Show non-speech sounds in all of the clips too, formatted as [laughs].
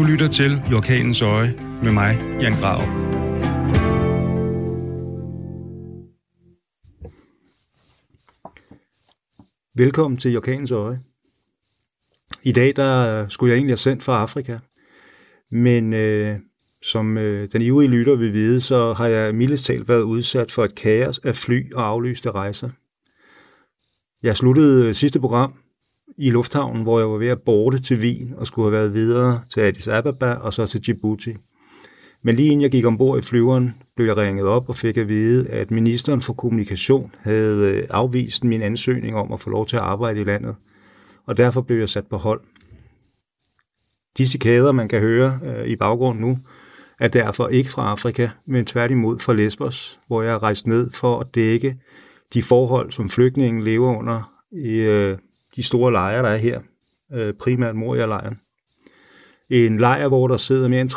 Du lytter til I Orkanens Øje med mig, Jan Grav. Velkommen til Orkanens Øje. I dag der skulle jeg egentlig have sendt fra Afrika, men øh, som øh, den ivrige lytter vil vide, så har jeg mildest talt været udsat for et kaos af fly og aflyste rejser. Jeg sluttede øh, sidste program i lufthavnen, hvor jeg var ved at borte til Wien og skulle have været videre til Addis Ababa og så til Djibouti. Men lige inden jeg gik ombord i flyveren, blev jeg ringet op og fik at vide, at ministeren for kommunikation havde øh, afvist min ansøgning om at få lov til at arbejde i landet, og derfor blev jeg sat på hold. De cikader, man kan høre øh, i baggrunden nu, er derfor ikke fra Afrika, men tværtimod fra Lesbos, hvor jeg er rejst ned for at dække de forhold, som flygtningen lever under i øh, de store lejre, der er her, øh, primært Moria-lejren. En lejr, hvor der sidder mere end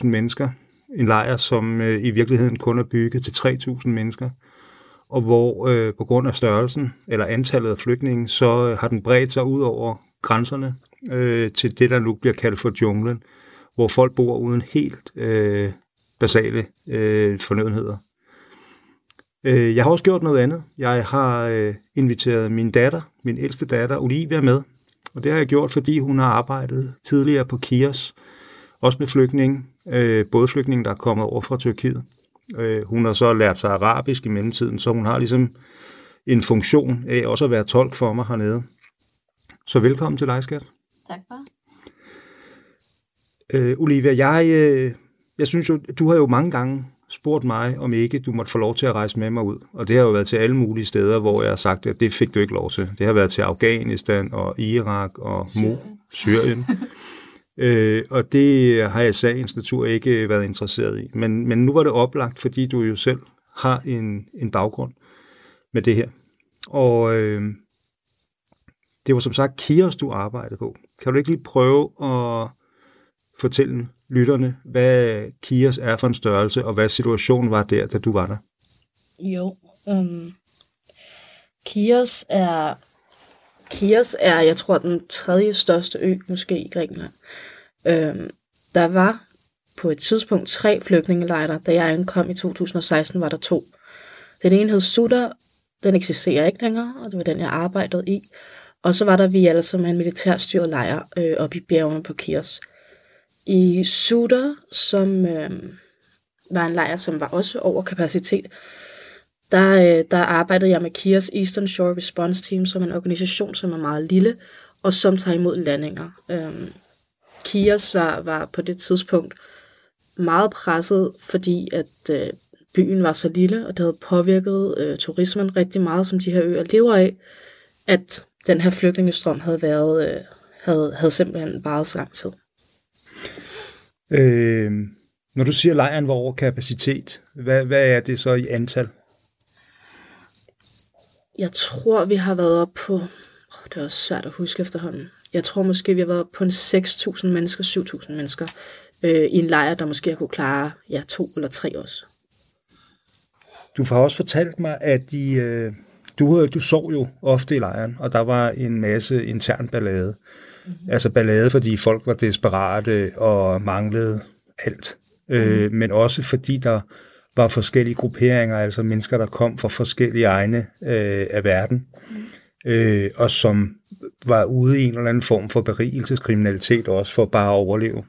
13.000 mennesker. En lejr, som øh, i virkeligheden kun er bygget til 3.000 mennesker. Og hvor øh, på grund af størrelsen, eller antallet af flygtninge, så øh, har den bredt sig ud over grænserne øh, til det, der nu bliver kaldt for junglen, hvor folk bor uden helt øh, basale øh, fornødenheder. Øh, jeg har også gjort noget andet. Jeg har øh, inviteret min datter, min ældste datter, Olivia, med. Og det har jeg gjort, fordi hun har arbejdet tidligere på Kios, også med flygtninge, øh, både flygtninge, der er kommet over fra Tyrkiet. Hun har så lært sig arabisk i mellemtiden, så hun har ligesom en funktion af også at være tolk for mig hernede. Så velkommen til dig, skat. Tak for. Øh, Olivia, jeg, øh, jeg synes jo, du har jo mange gange spurgt mig, om ikke du måtte få lov til at rejse med mig ud. Og det har jo været til alle mulige steder, hvor jeg har sagt, at det fik du ikke lov til. Det har været til Afghanistan og Irak og. Mo, Syrien. [laughs] øh, og det har jeg i sagens natur ikke været interesseret i. Men, men nu var det oplagt, fordi du jo selv har en, en baggrund med det her. Og øh, det var som sagt Kios, du arbejdede på. Kan du ikke lige prøve at fortælle lytterne, hvad Kias er for en størrelse, og hvad situationen var der, da du var der? Jo, øhm, um, Kios er, Kios er, jeg tror, den tredje største ø, måske i Grækenland. Um, der var på et tidspunkt tre flygtningelejre. Da jeg ankom i 2016, var der to. Den ene hed Sutter, den eksisterer ikke længere, og det var den, jeg arbejdede i. Og så var der vi alle som en militærstyret lejr øh, oppe i bjergene på Kios. I Suda, som øh, var en lejr, som var også over kapacitet, der, øh, der arbejdede jeg med Kias Eastern Shore Response Team, som er en organisation, som er meget lille, og som tager imod landinger. Øh, Kias var, var på det tidspunkt meget presset, fordi at øh, byen var så lille, og det havde påvirket øh, turismen rigtig meget, som de her øer lever af, at den her flygtningestrøm havde været, øh, havde, havde simpelthen bare så lang tid. Øh, når du siger, at lejren var over kapacitet, hvad, hvad er det så i antal? Jeg tror, vi har været op på, det er også svært at huske efterhånden, jeg tror måske, vi har været på en 6.000 mennesker, 7.000 mennesker, øh, i en lejr, der måske har kunne klare ja, to eller tre også. Du har også fortalt mig, at de, øh, du, du sov jo ofte i lejren, og der var en masse intern ballade. Mm-hmm. Altså ballade, fordi folk var desperate og manglede alt. Mm-hmm. Øh, men også fordi der var forskellige grupperinger, altså mennesker, der kom fra forskellige egne øh, af verden, mm. øh, og som var ude i en eller anden form for berigelseskriminalitet også, for bare at overleve.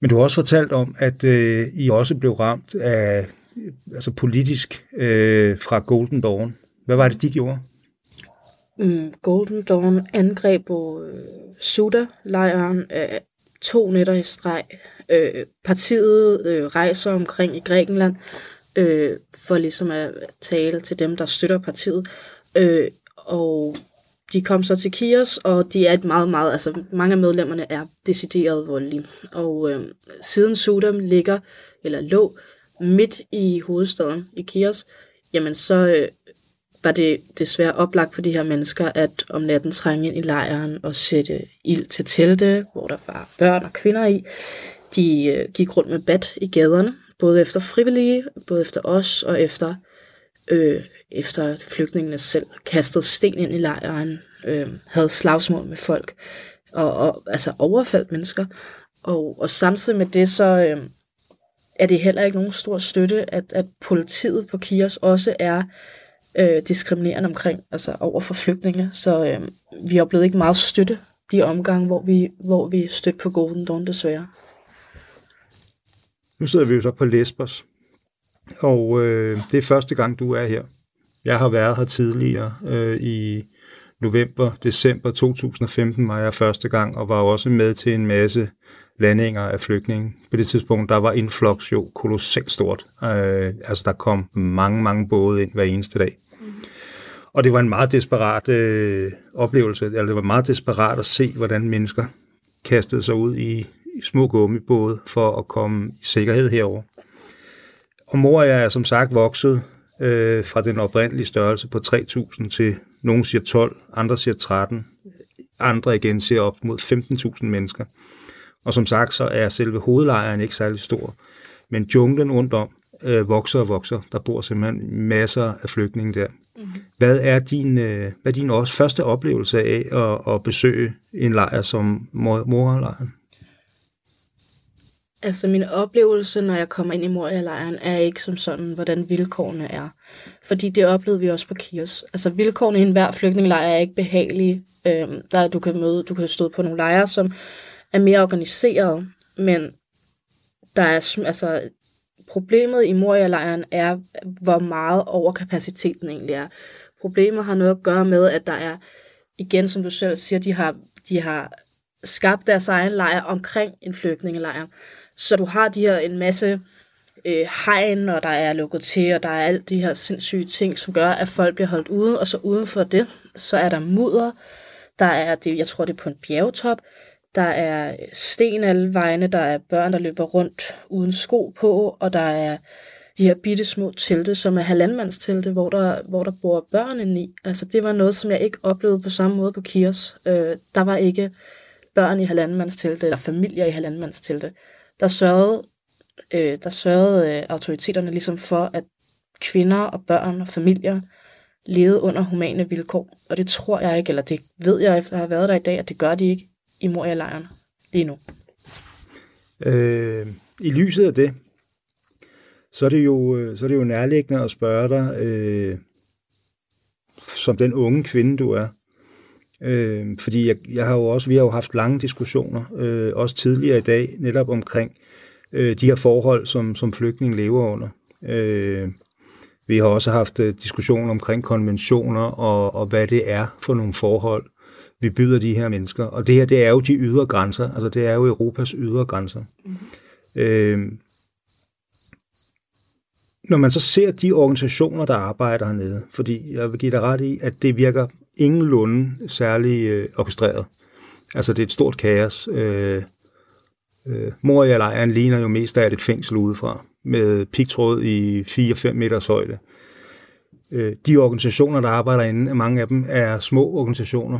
Men du har også fortalt om, at øh, I også blev ramt af altså politisk øh, fra Golden Dawn. Hvad var det, de gjorde? Mm, Golden Dawn angreb på øh, Suda-lejren øh, to nætter i streg. Øh, partiet øh, rejser omkring i Grækenland øh, for ligesom at tale til dem, der støtter partiet. Øh, og de kom så til Kios, og de er et meget, meget, altså mange af medlemmerne er decideret voldelige. Og øh, siden Sudam ligger, eller lå, midt i hovedstaden i Kios, jamen så øh, var det desværre oplagt for de her mennesker at om natten trænge ind i lejren og sætte ild til telte, hvor der var børn og kvinder i. De øh, gik rundt med bat i gaderne, både efter frivillige, både efter os og efter, øh, efter flygtningene selv kastede sten ind i lejren, øh, havde slagsmål med folk og, og altså overfaldt mennesker. Og, og samtidig med det, så øh, er det heller ikke nogen stor støtte, at, at politiet på Kios også er øh, diskriminerende omkring, altså over for flygtninge. Så øh, vi har ikke meget støtte de omgange, hvor vi, hvor vi støtte på Golden Dawn desværre. Nu sidder vi jo så på Lesbos, og øh, det er første gang, du er her. Jeg har været her tidligere øh, i november, december 2015 var jeg første gang, og var også med til en masse landinger af flygtninge. På det tidspunkt, der var influx jo kolossalt stort. Øh, altså, der kom mange, mange både ind hver eneste dag. Mm. Og det var en meget desperat øh, oplevelse, eller det var meget desperat at se, hvordan mennesker kastede sig ud i, i små gummibåde for at komme i sikkerhed herover. Og mor er som sagt vokset øh, fra den oprindelige størrelse på 3.000 til nogen siger 12, andre siger 13, andre igen siger op mod 15.000 mennesker. Og som sagt, så er selve hovedlejren ikke særlig stor. Men junglen rundt om øh, vokser og vokser. Der bor simpelthen masser af flygtninge der. Mm-hmm. Hvad er din, øh, hvad er din også første oplevelse af at, at besøge en lejr som morlejren? Altså min oplevelse, når jeg kommer ind i Moria-lejren, er ikke som sådan, hvordan vilkårene er. Fordi det oplevede vi også på Kios. Altså vilkårene i enhver flygtningelejr er ikke behagelige. Øhm, der du kan møde, du kan stå på nogle lejre, som er mere organiseret, men der er, altså, problemet i Moria-lejren er, hvor meget overkapaciteten egentlig er. Problemet har noget at gøre med, at der er, igen som du selv siger, de har, de har skabt deres egen lejr omkring en flygtningelejr. Så du har de her en masse øh, hegn, og der er lukket til, og der er alt de her sindssyge ting, som gør, at folk bliver holdt ude. Og så uden for det, så er der mudder. Der er det, jeg tror det er på en bjergtop. Der er sten alle vegne, der er børn, der løber rundt uden sko på, og der er de her bitte små telte, som er halvandmandstelte, hvor der, hvor der bor børn i. Altså det var noget, som jeg ikke oplevede på samme måde på Kios. Øh, der var ikke børn i halvandmandstelte, eller familier i halvandmandstelte der sørgede, øh, der sørgede øh, autoriteterne ligesom for, at kvinder og børn og familier levede under humane vilkår. Og det tror jeg ikke, eller det ved jeg efter at have været der i dag, at det gør de ikke i Moria-lejren lige nu. Øh, I lyset af det, så er det jo, øh, så er det jo nærliggende at spørge dig, øh, som den unge kvinde du er, Øh, fordi jeg, jeg har jo også, vi har jo haft lange diskussioner, øh, også tidligere i dag, netop omkring øh, de her forhold, som, som flygtninge lever under. Øh, vi har også haft øh, diskussioner omkring konventioner og, og hvad det er for nogle forhold, vi byder de her mennesker. Og det her, det er jo de ydre grænser, altså det er jo Europas ydre grænser. Mm-hmm. Øh, når man så ser de organisationer, der arbejder hernede, fordi jeg vil give dig ret i, at det virker ingenlunde særlig øh, orkestreret. Altså det er et stort kaos. Øh, øh, Moria-lejren ligner jo mest af et fængsel udefra, med pigtråd i 4-5 meters højde. Øh, de organisationer, der arbejder inde, mange af dem er små organisationer.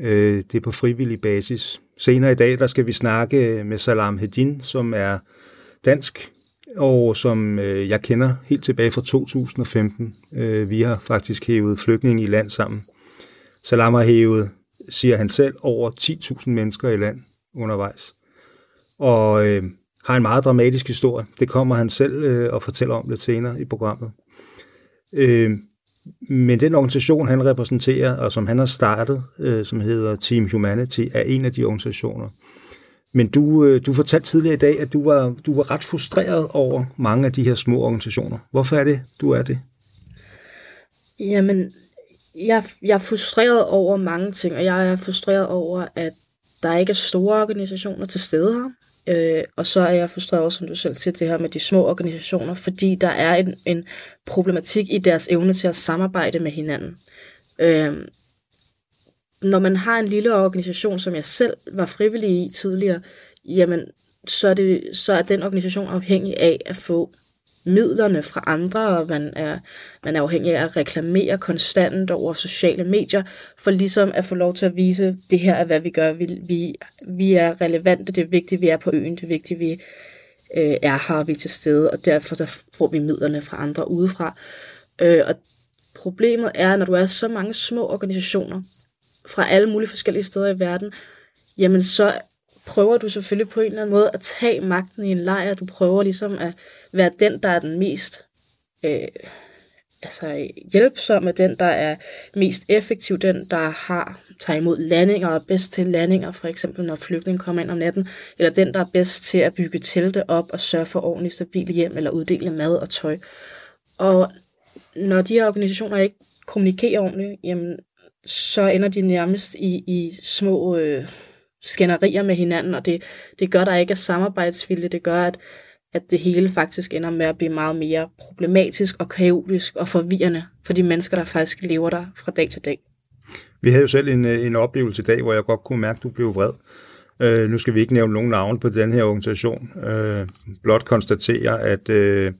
Øh, det er på frivillig basis. Senere i dag, der skal vi snakke med Salam Hedin, som er dansk og som øh, jeg kender helt tilbage fra 2015. Øh, vi har faktisk hævet flygtninge i land sammen. Salam har hævet, siger han selv, over 10.000 mennesker i land undervejs. Og øh, har en meget dramatisk historie. Det kommer han selv øh, og fortæller om lidt senere i programmet. Øh, men den organisation, han repræsenterer, og som han har startet, øh, som hedder Team Humanity, er en af de organisationer, men du, øh, du fortalte tidligere i dag, at du var, du var ret frustreret over mange af de her små organisationer. Hvorfor er det, du er det? Jamen, jeg, jeg er frustreret over mange ting, og jeg er frustreret over, at der ikke er store organisationer til stede her. Øh, og så er jeg frustreret over, som du selv siger, det her med de små organisationer, fordi der er en, en problematik i deres evne til at samarbejde med hinanden. Øh, når man har en lille organisation, som jeg selv var frivillig i tidligere, jamen, så er, det, så er den organisation afhængig af at få midlerne fra andre, og man er, man er afhængig af at reklamere konstant over sociale medier, for ligesom at få lov til at vise, det her er, hvad vi gør. Vi, vi, vi er relevante, det er vigtigt, vi er på øen, det er vigtigt, vi øh, er her, vi er til stede, og derfor så får vi midlerne fra andre udefra. Øh, og problemet er, når du er så mange små organisationer, fra alle mulige forskellige steder i verden, jamen så prøver du selvfølgelig på en eller anden måde at tage magten i en lejr. Du prøver ligesom at være den, der er den mest øh, altså hjælpsomme, den, der er mest effektiv, den, der har tager imod landinger og er bedst til landinger, for eksempel når flygtninge kommer ind om natten, eller den, der er bedst til at bygge telte op og sørge for ordentligt stabil hjem, eller uddele mad og tøj. Og når de her organisationer ikke kommunikerer ordentligt, jamen, så ender de nærmest i, i små øh, skænderier med hinanden, og det, det gør, der ikke er samarbejdsvilje, det gør, at at det hele faktisk ender med at blive meget mere problematisk og kaotisk og forvirrende for de mennesker, der faktisk lever der fra dag til dag. Vi havde jo selv en, øh, en oplevelse i dag, hvor jeg godt kunne mærke, at du blev vred. Uh, nu skal vi ikke nævne nogen navn på den her organisation. Uh, blot konstatere, at, uh,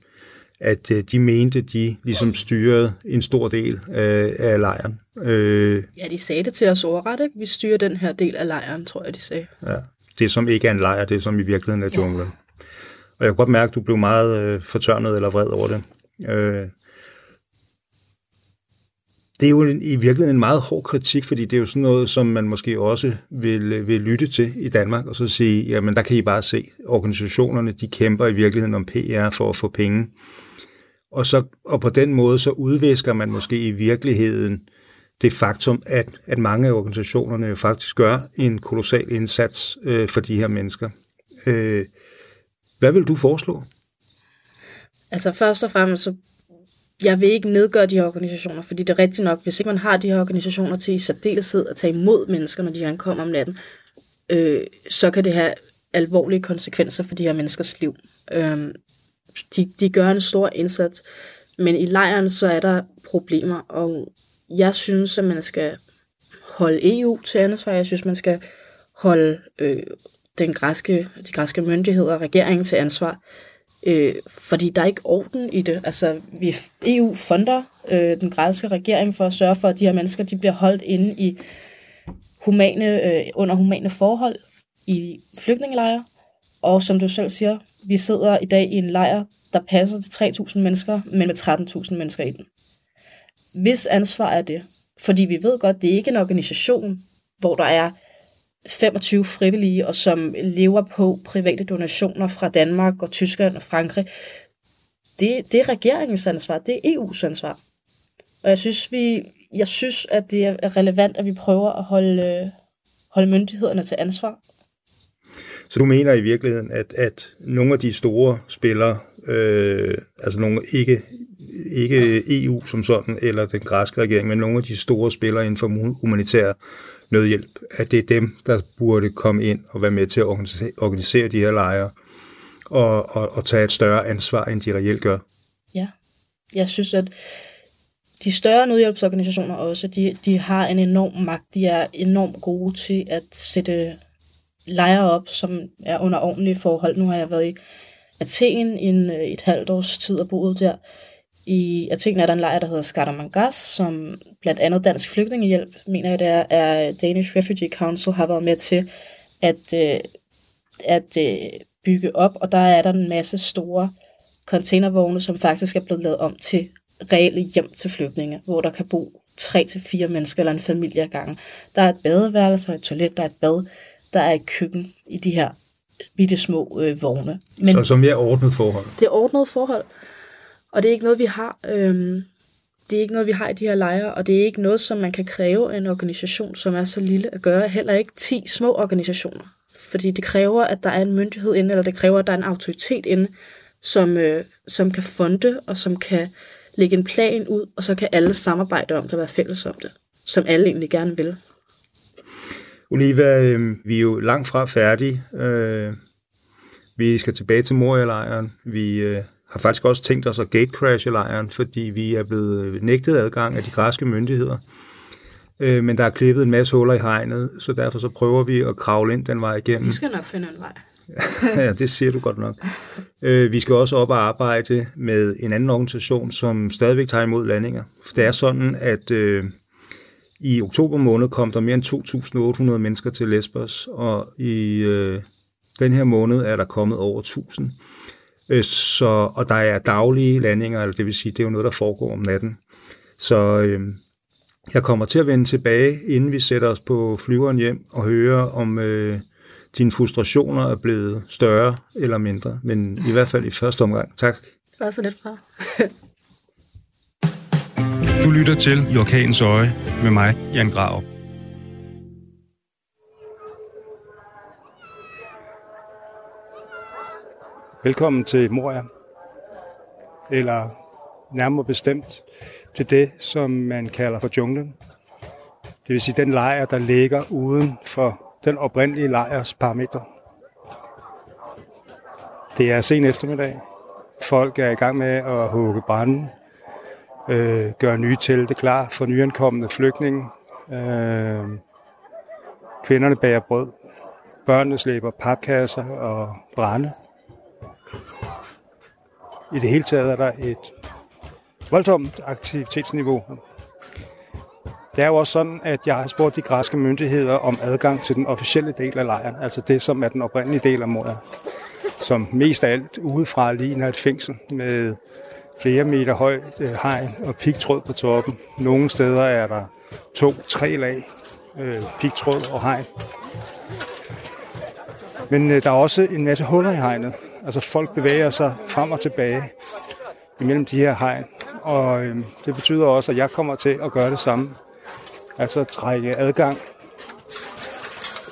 at de mente, de ligesom styrede en stor del uh, af lejren. Uh, ja, de sagde det til os overret, ikke? Vi styrer den her del af lejren, tror jeg, de sagde. Ja, det som ikke er en lejr, det som i virkeligheden er junglen. Ja. Og jeg kunne godt mærke, at du blev meget øh, fortørnet eller vred over det. Øh, det er jo en, i virkeligheden en meget hård kritik, fordi det er jo sådan noget, som man måske også vil, øh, vil lytte til i Danmark, og så sige, jamen der kan I bare se, organisationerne, de kæmper i virkeligheden om PR for at få penge. Og, så, og på den måde, så udvisker man måske i virkeligheden det faktum, at, at mange af organisationerne jo faktisk gør en kolossal indsats øh, for de her mennesker. Øh, hvad vil du foreslå? Altså først og fremmest, så jeg vil ikke nedgøre de her organisationer, fordi det er rigtigt nok, hvis ikke man har de her organisationer til i særdeleshed at tage imod mennesker, når de ankommer om natten, øh, så kan det have alvorlige konsekvenser for de her menneskers liv. Øh, de, de gør en stor indsats, men i lejren så er der problemer, og jeg synes, at man skal holde EU til ansvar. Jeg synes, man skal holde øh, den græske, de græske myndigheder og regeringen til ansvar. Øh, fordi der er ikke orden i det. Altså, vi, EU fonder øh, den græske regering for at sørge for, at de her mennesker de bliver holdt inde i humane, øh, under humane forhold i flygtningelejre. Og som du selv siger, vi sidder i dag i en lejr, der passer til 3.000 mennesker, men med 13.000 mennesker i den. Hvis ansvar er det? Fordi vi ved godt, det er ikke en organisation, hvor der er 25 frivillige, og som lever på private donationer fra Danmark og Tyskland og Frankrig. Det, det er regeringens ansvar, det er EU's ansvar. Og jeg synes, vi, jeg synes, at det er relevant, at vi prøver at holde, holde myndighederne til ansvar. Så du mener i virkeligheden, at, at nogle af de store spillere, øh, altså nogle ikke, ikke EU som sådan, eller den græske regering, men nogle af de store spillere inden for humanitær nødhjælp, at det er dem, der burde komme ind og være med til at organisere, de her lejre og, og, og tage et større ansvar, end de reelt gør. Ja, jeg synes, at de større nødhjælpsorganisationer også, de, de har en enorm magt. De er enormt gode til at sætte lejre op, som er under ordentlige forhold. Nu har jeg været i Athen i en, øh, et halvt års tid og boet der. I Athen er der en lejr, der hedder Skaramangas, som blandt andet Dansk Flygtningehjælp, mener jeg det er, er Danish Refugee Council, har været med til at, øh, at øh, bygge op, og der er der en masse store containervogne, som faktisk er blevet lavet om til reelle hjem til flygtninge, hvor der kan bo tre til fire mennesker eller en familie ad gangen. Der er et badeværelse og et toilet, der er et bad, der er et køkken i de her bitte små øh, vogne. Men så, så mere ordnet forhold? Det er ordnet forhold. Og det er ikke noget, vi har. Øhm, det er ikke noget, vi har i de her lejre, og det er ikke noget, som man kan kræve en organisation, som er så lille at gøre. Heller ikke 10 små organisationer. Fordi det kræver, at der er en myndighed inde, eller det kræver, at der er en autoritet inde, som, øh, som kan fonde, og som kan lægge en plan ud, og så kan alle samarbejde om det og være fælles om det, som alle egentlig gerne vil. Oliva, øh, vi er jo langt fra færdige. Øh, vi skal tilbage til Moria-lejren. Vi øh, har faktisk også tænkt os at gatecrashe lejren, fordi vi er blevet nægtet adgang af de græske myndigheder. Øh, men der er klippet en masse huller i hegnet, så derfor så prøver vi at kravle ind den vej igennem. Vi skal nok finde en vej. [laughs] ja, det siger du godt nok. Øh, vi skal også op og arbejde med en anden organisation, som stadigvæk tager imod landinger. Det er sådan, at øh, i oktober måned kom der mere end 2.800 mennesker til Lesbos, og i øh, den her måned er der kommet over 1.000. Øh, så, og der er daglige landinger, eller det vil sige, det er jo noget, der foregår om natten. Så øh, jeg kommer til at vende tilbage, inden vi sætter os på flyveren hjem og høre om øh, dine frustrationer er blevet større eller mindre, men i hvert fald i første omgang. Tak. Det var så lidt fra. Du lytter til I Orkanens Øje med mig, Jan Grav. Velkommen til Moria, eller nærmere bestemt til det, som man kalder for junglen. Det vil sige den lejr, der ligger uden for den oprindelige lejrs parametre. Det er sen eftermiddag. Folk er i gang med at hugge branden, øh, gøre nye telte klar for nyankomne flygtninge. Øh, kvinderne bager brød. Børnene slæber papkasser og brænde. I det hele taget er der et voldsomt aktivitetsniveau. Det er jo også sådan, at jeg har spurgt de græske myndigheder om adgang til den officielle del af lejren, altså det, som er den oprindelige del af Moria, som mest af alt udefra ligner et fængsel med flere meter højt øh, hegn og pigtråd på toppen. Nogle steder er der to-tre lag øh, pigtråd og hegn. Men øh, der er også en masse huller i hegnet. Altså folk bevæger sig frem og tilbage imellem de her hegn. Og øh, det betyder også, at jeg kommer til at gøre det samme. Altså trække adgang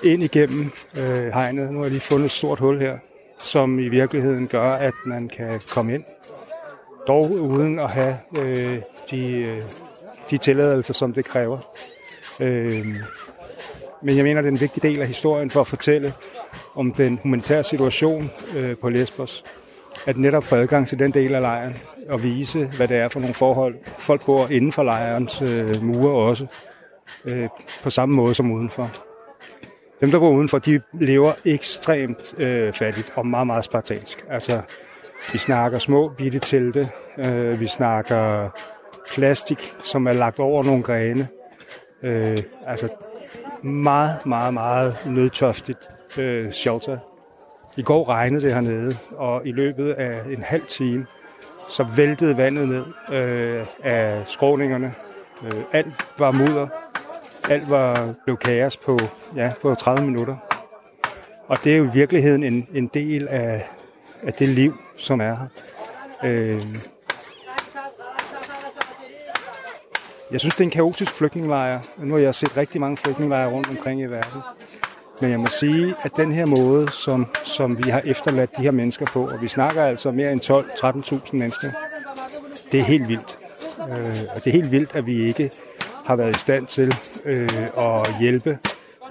ind igennem øh, hegnet. Nu har jeg lige fundet et stort hul her, som i virkeligheden gør, at man kan komme ind. Dog uden at have øh, de, øh, de tilladelser, som det kræver. Øh, men jeg mener, det er en vigtig del af historien for at fortælle om den humanitære situation øh, på Lesbos. At netop få adgang til den del af lejren og vise, hvad det er for nogle forhold. Folk bor inden for lejrens øh, mure også, øh, på samme måde som udenfor. Dem, der bor udenfor, de lever ekstremt øh, fattigt og meget, meget spartansk. Altså, vi snakker små bitte telte, øh, vi snakker plastik, som er lagt over nogle grene. Øh, altså, meget, meget, meget nødtøftigt øh, shelter. I går regnede det hernede, og i løbet af en halv time, så væltede vandet ned øh, af skråningerne. Øh, alt var mudder. Alt var, blev kaos på, ja, på 30 minutter. Og det er jo i virkeligheden en, en del af, af det liv, som er her. Øh, jeg synes, det er en kaotisk flygtningelejr. Nu har jeg set rigtig mange flygtningelejre rundt omkring i verden. Men jeg må sige, at den her måde, som, som vi har efterladt de her mennesker på, og vi snakker altså mere end 12-13.000 mennesker, det er helt vildt. Øh, og det er helt vildt, at vi ikke har været i stand til øh, at hjælpe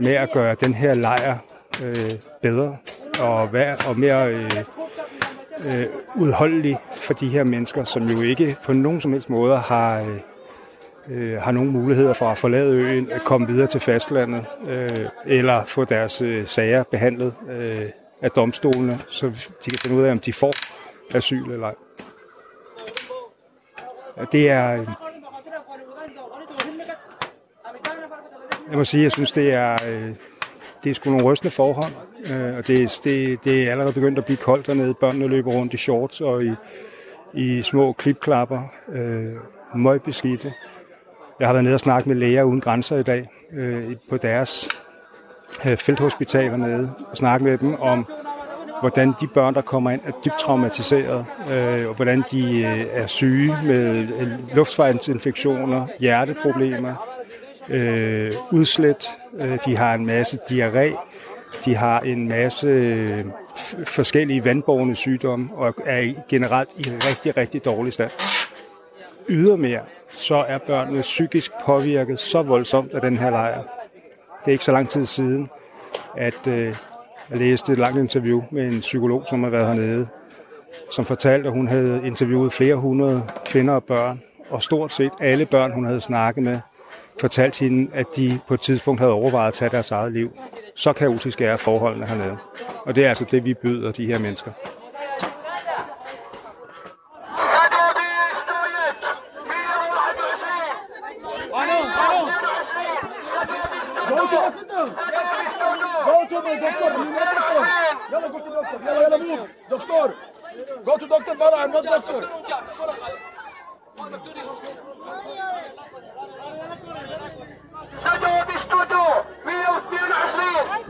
med at gøre den her lejr øh, bedre og, vær, og mere øh, øh, udholdelig for de her mennesker, som jo ikke på nogen som helst måde har, øh, øh, har nogle muligheder for at forlade øen, at komme videre til fastlandet, øh, eller få deres øh, sager behandlet øh, af domstolene, så de kan finde ud af, om de får asyl eller ej. Det er... Øh, jeg må sige, jeg synes, det er, øh, det er sgu nogle rystende forhold, øh, og det, det, det er allerede begyndt at blive koldt dernede. Børnene løber rundt i shorts og i, i små klipklapper, øh, møgbeskidte. Jeg har været nede og snakket med læger uden grænser i dag øh, på deres øh, felthospitaler nede og snakket med dem om, hvordan de børn, der kommer ind, er dybt traumatiseret, øh, og hvordan de øh, er syge med øh, luftvejsinfektioner, hjerteproblemer, øh, udslæt, øh, de har en masse diarré, de har en masse øh, forskellige vandborgende sygdomme og er generelt i rigtig, rigtig dårlig stand. Ydermere så er børnene psykisk påvirket så voldsomt af den her lejr. Det er ikke så lang tid siden, at øh, jeg læste et langt interview med en psykolog, som har været hernede, som fortalte, at hun havde interviewet flere hundrede kvinder og børn, og stort set alle børn, hun havde snakket med, fortalte hende, at de på et tidspunkt havde overvejet at tage deres eget liv. Så kaotisk er forholdene hernede. Og det er altså det, vi byder de her mennesker. دكتور يلا جو تو دكتور يلا يلا موف دكتور جو تو دكتور بقى عم نوت دكتور سجوا باستوديو 122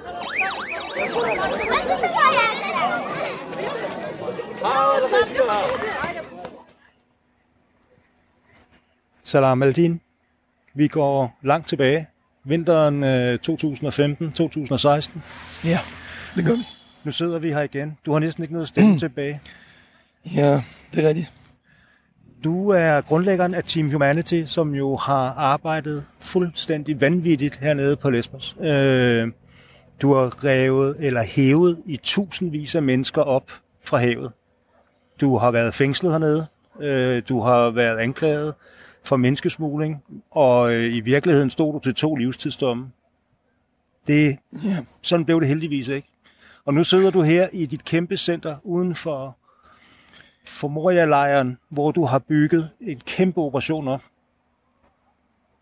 Salam Aldin, vi går langt tilbage Vinteren øh, 2015-2016. Ja, det gør vi. Nu sidder vi her igen. Du har næsten ikke noget stemme [clears throat] tilbage. Ja, det er rigtigt. Du er grundlæggeren af Team Humanity, som jo har arbejdet fuldstændig vanvittigt hernede på Lesbos. Øh, du har revet eller hævet i tusindvis af mennesker op fra havet. Du har været fængslet hernede. Øh, du har været anklaget for menneskesmugling, og øh, i virkeligheden stod du til to livstidsdomme. Det, Ja. sådan blev det heldigvis ikke. Og nu sidder du her i dit kæmpe center uden for, for Moria-lejren, hvor du har bygget en kæmpe operation op.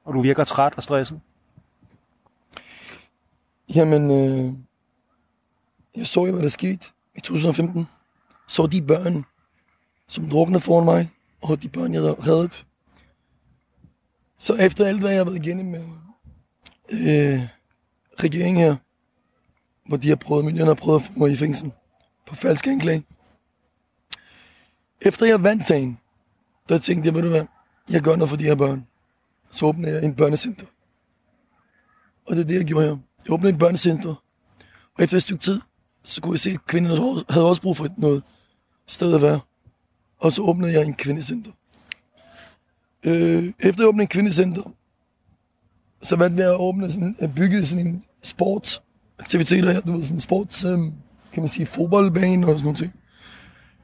Og du virker træt og stresset. Jamen, øh, jeg så jo, hvad der skete i 2015. Så de børn, som druknede foran mig, og de børn, jeg havde reddet. Så efter alt, hvad jeg har været igennem med øh, regeringen her, hvor de har prøvet, miljøerne har prøvet at få mig i fængsel på falsk anklage. Efter jeg vandt sagen, der tænkte jeg, ved du hvad, jeg gør noget for de her børn. Så åbner jeg en børnecenter. Og det er det, jeg gjorde her. Jeg åbnede et børnecenter. Og efter et stykke tid, så kunne jeg se, at kvinderne havde også brug for noget sted at være. Og så åbnede jeg en kvindecenter. Øh, efter jeg åbnede en kvindecenter, så valgte jeg at åbne sådan, at bygge sådan en sportsaktiviteter her. Du ved, sådan en sports, øh, kan man sige, fodboldbane og sådan nogle ting.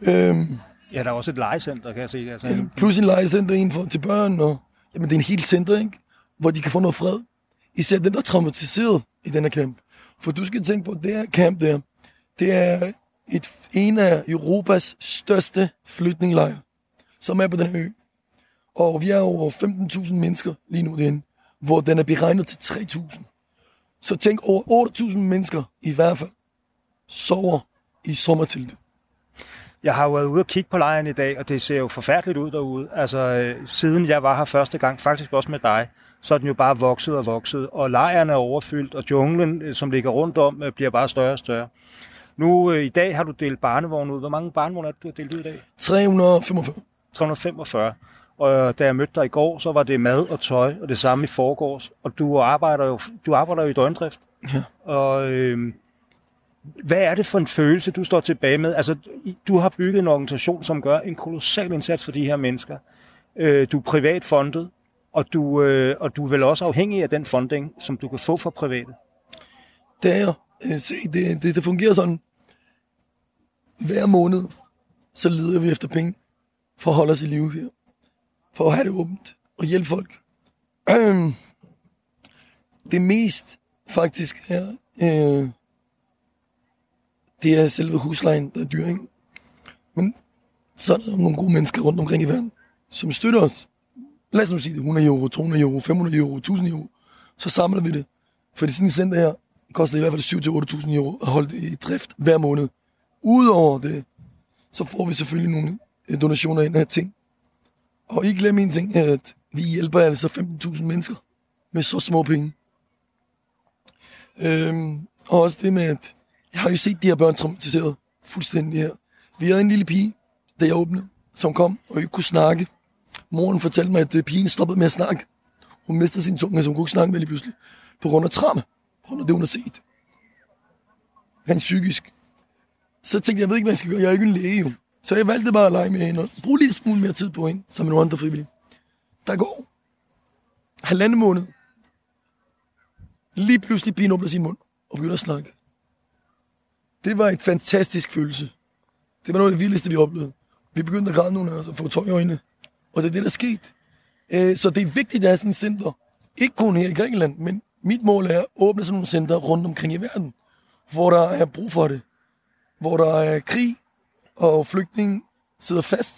Øh, Ja, der er også et legecenter, kan jeg se. Altså, Ja, plus en legecenter en for, til børn, og jamen, det er en helt center, ikke? hvor de kan få noget fred. Især dem, der er traumatiseret i den her camp. For du skal tænke på, at det her camp der, det er et, en af Europas største flygtningelejre, som er på den her ø. Og vi er over 15.000 mennesker lige nu derinde, hvor den er beregnet til 3.000. Så tænk over 8.000 mennesker i hvert fald sover i sommerteltet. Jeg har jo været ude og kigge på lejren i dag, og det ser jo forfærdeligt ud derude. Altså, øh, siden jeg var her første gang, faktisk også med dig, så er den jo bare vokset og vokset, og lejren er overfyldt, og junglen, øh, som ligger rundt om, øh, bliver bare større og større. Nu øh, i dag har du delt barnevogn ud. Hvor mange barnevogne det, du har delt ud i dag? 345. 345. Og øh, da jeg mødte dig i går, så var det mad og tøj, og det samme i forgårs. Og du arbejder jo, du arbejder jo i døgndrift. Ja. Og øh, hvad er det for en følelse, du står tilbage med? Altså, du har bygget en organisation, som gør en kolossal indsats for de her mennesker. Øh, du er privat fondet, og du, øh, og du er vel også afhængig af den funding, som du kan få fra private. Det er jeg. Øh, Se, det, det, det fungerer sådan. Hver måned, så leder vi efter penge for at holde os i live her. For at have det åbent og hjælpe folk. Øhm, det mest faktisk er, øh, det er selve huslejen, der er dyr, ikke? Men så er der nogle gode mennesker rundt omkring i verden, som støtter os. Lad os nu sige det, 100 euro, 200 euro, 500 euro, 1000 euro. Så samler vi det. For sådan et center her koster i hvert fald 7-8.000 euro at holde det i drift hver måned. Udover det, så får vi selvfølgelig nogle donationer ind af ting. Og ikke glem en ting, at vi hjælper altså 15.000 mennesker med så små penge. Øhm, og også det med, at jeg har jo set de her børn traumatiseret fuldstændig her. Vi havde en lille pige, da jeg åbnede, som kom og ikke kunne snakke. Moren fortalte mig, at øh, pigen stoppede med at snakke. Hun mistede sin tunge, så hun kunne ikke snakke med lige pludselig. På grund af trauma. På grund af det, hun har set. Rent psykisk. Så tænkte jeg, jeg ved ikke, hvad jeg skal gøre. Jeg er ikke en læge, jo. Så jeg valgte bare at lege med hende og bruge lidt smule mere tid på hende, som en nogle andre frivillige. Der går halvanden måned. Lige pludselig pigen åbner sin mund og begynder at snakke. Det var en fantastisk følelse. Det var noget af det vildeste, vi oplevede. Vi begyndte at græde nogle af os og få tøj i øjnene. Og det er det, der skete. Øh, Så det er vigtigt, at der er sådan et center. Ikke kun her i Grækenland, men mit mål er at åbne sådan nogle center rundt omkring i verden, hvor der er brug for det. Hvor der er krig, og flygtninge sidder fast,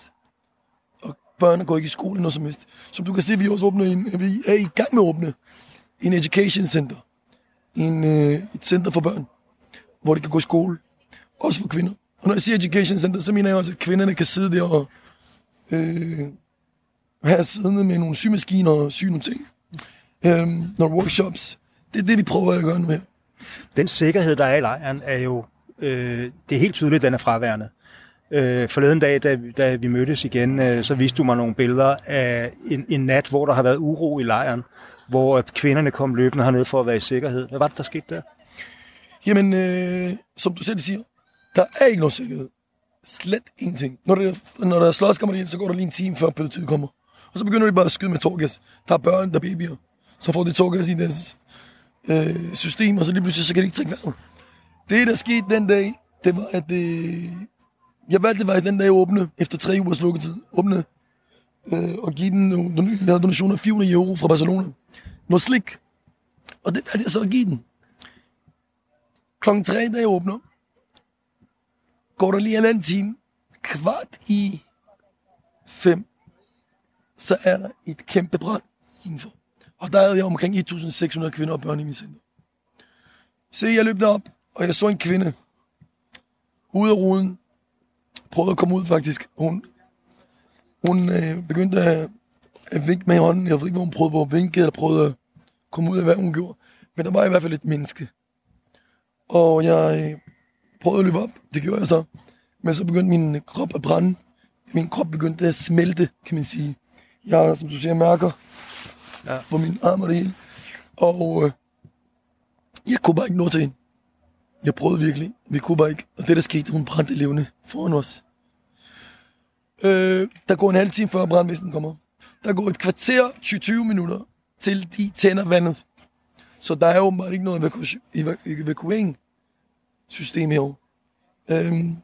og børn går ikke i skole noget som helst. Som du kan se, vi også åbner en, vi er i gang med at åbne en education center. En, øh, et center for børn, hvor de kan gå i skole. Også for kvinder. Og når jeg siger education center, så mener jeg også, at kvinderne kan sidde der og øh, være siddende med nogle symaskiner og sy nogle ting. Øh, nogle workshops. Det er det, vi prøver at gøre nu her. Den sikkerhed, der er i lejren, er jo, øh, det er helt tydeligt, den er fraværende. Øh, forleden dag, da, da vi mødtes igen, øh, så viste du mig nogle billeder af en, en nat, hvor der har været uro i lejren, hvor kvinderne kom løbende herned for at være i sikkerhed. Hvad var det, der skete der? Jamen, øh, som du selv siger, der er ikke nogen sikkerhed. Slet ingenting. Når der, når der er slåskammer ind, så går der lige en time før politiet kommer. Og så begynder de bare at skyde med torgas. Der er børn, der er babyer. Så får de torgas i deres øh, system, og så lige pludselig så kan de ikke trække vejret. Det, der skete den dag, det var, at øh, jeg valgte faktisk den dag at åbne, efter tre ugers lukketid, åbne øh, og give den nogle donation af 400 euro fra Barcelona. Noget slik. Og det valgte jeg så at give den. Klokken tre, da jeg åbner, går der lige en anden time, kvart i fem, så er der et kæmpe brand indenfor. Og der havde jeg omkring 1.600 kvinder og børn i min center. Se, jeg løb derop, og jeg så en kvinde ude af ruden, prøvede at komme ud faktisk. Hun, hun øh, begyndte at, at vinke med hånden. Jeg ved ikke, hvor hun prøvede på at vinke, eller prøvede at komme ud af, hvad hun gjorde. Men der var i hvert fald et menneske. Og jeg øh, prøvede at løbe op. Det gjorde jeg så. Men så begyndte min krop at brænde. Min krop begyndte at smelte, kan man sige. Jeg, som du ser, mærker ja. på min arm og det hele. Og øh, jeg kunne bare ikke nå til hende. Jeg prøvede virkelig. Vi kunne bare ikke. Og det, der skete, hun brændte levende foran os. Øh, der går en halv time før brandvæsenet kommer. Der går et kvarter, 20 minutter, til de tænder vandet. Så der er åbenbart ikke noget evaku- system herovre. Øhm,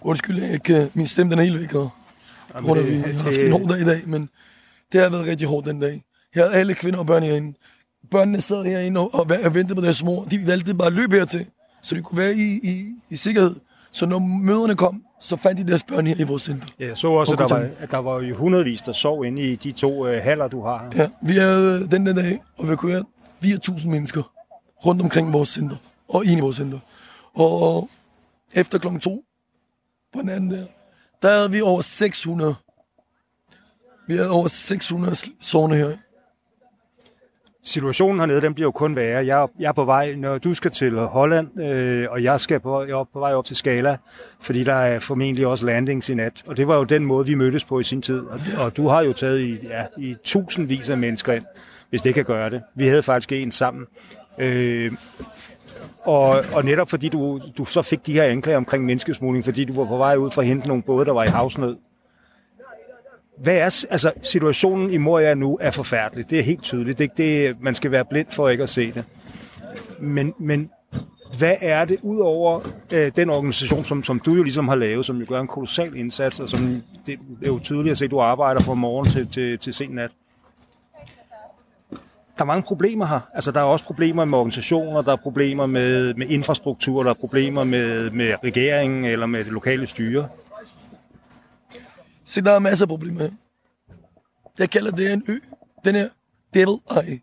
undskyld, jeg ikke, min stemme den er helt væk, og grund af, vi har haft en hård dag i dag, men det har været rigtig hårdt den dag. Her er alle kvinder og børn herinde. Børnene sad herinde og, og, og ventede på deres mor. De valgte bare at løbe hertil, så de kunne være i, i, i sikkerhed. Så når møderne kom, så fandt de deres børn her i vores center. Ja, jeg så også, at der, var, at der var jo hundredvis, der sov inde i de to øh, haller, du har Ja, vi havde den der dag evakueret 4.000 mennesker rundt omkring vores center, og ind i vores center. Og efter klokken to på den anden der, der havde vi over 600. Vi havde over 600 sovende her. Situationen hernede, den bliver jo kun værre. Jeg, jeg er på vej, når du skal til Holland, øh, og jeg skal på, jeg er på vej op til Skala, fordi der er formentlig også landings i nat. Og det var jo den måde, vi mødtes på i sin tid. Og, og du har jo taget i, ja, i tusindvis af mennesker ind, hvis det kan gøre det. Vi havde faktisk en sammen. Øh, og, og netop fordi du, du så fik de her anklager omkring menneskesmugling, fordi du var på vej ud for at hente nogle både, der var i havsnød. Hvad er, altså, situationen i Moria nu er forfærdelig. Det er helt tydeligt. Det, det, man skal være blind for ikke at se det. Men, men hvad er det, ud over øh, den organisation, som, som du jo ligesom har lavet, som jo gør en kolossal indsats, og som det, det er jo tydeligt at se, at du arbejder fra morgen til, til, til sen nat der er mange problemer her. Altså, der er også problemer med organisationer, der er problemer med, med infrastruktur, der er problemer med, med regeringen eller med det lokale styre. Se, der er masser af problemer Jeg kalder det en ø. Den her Devil Eye.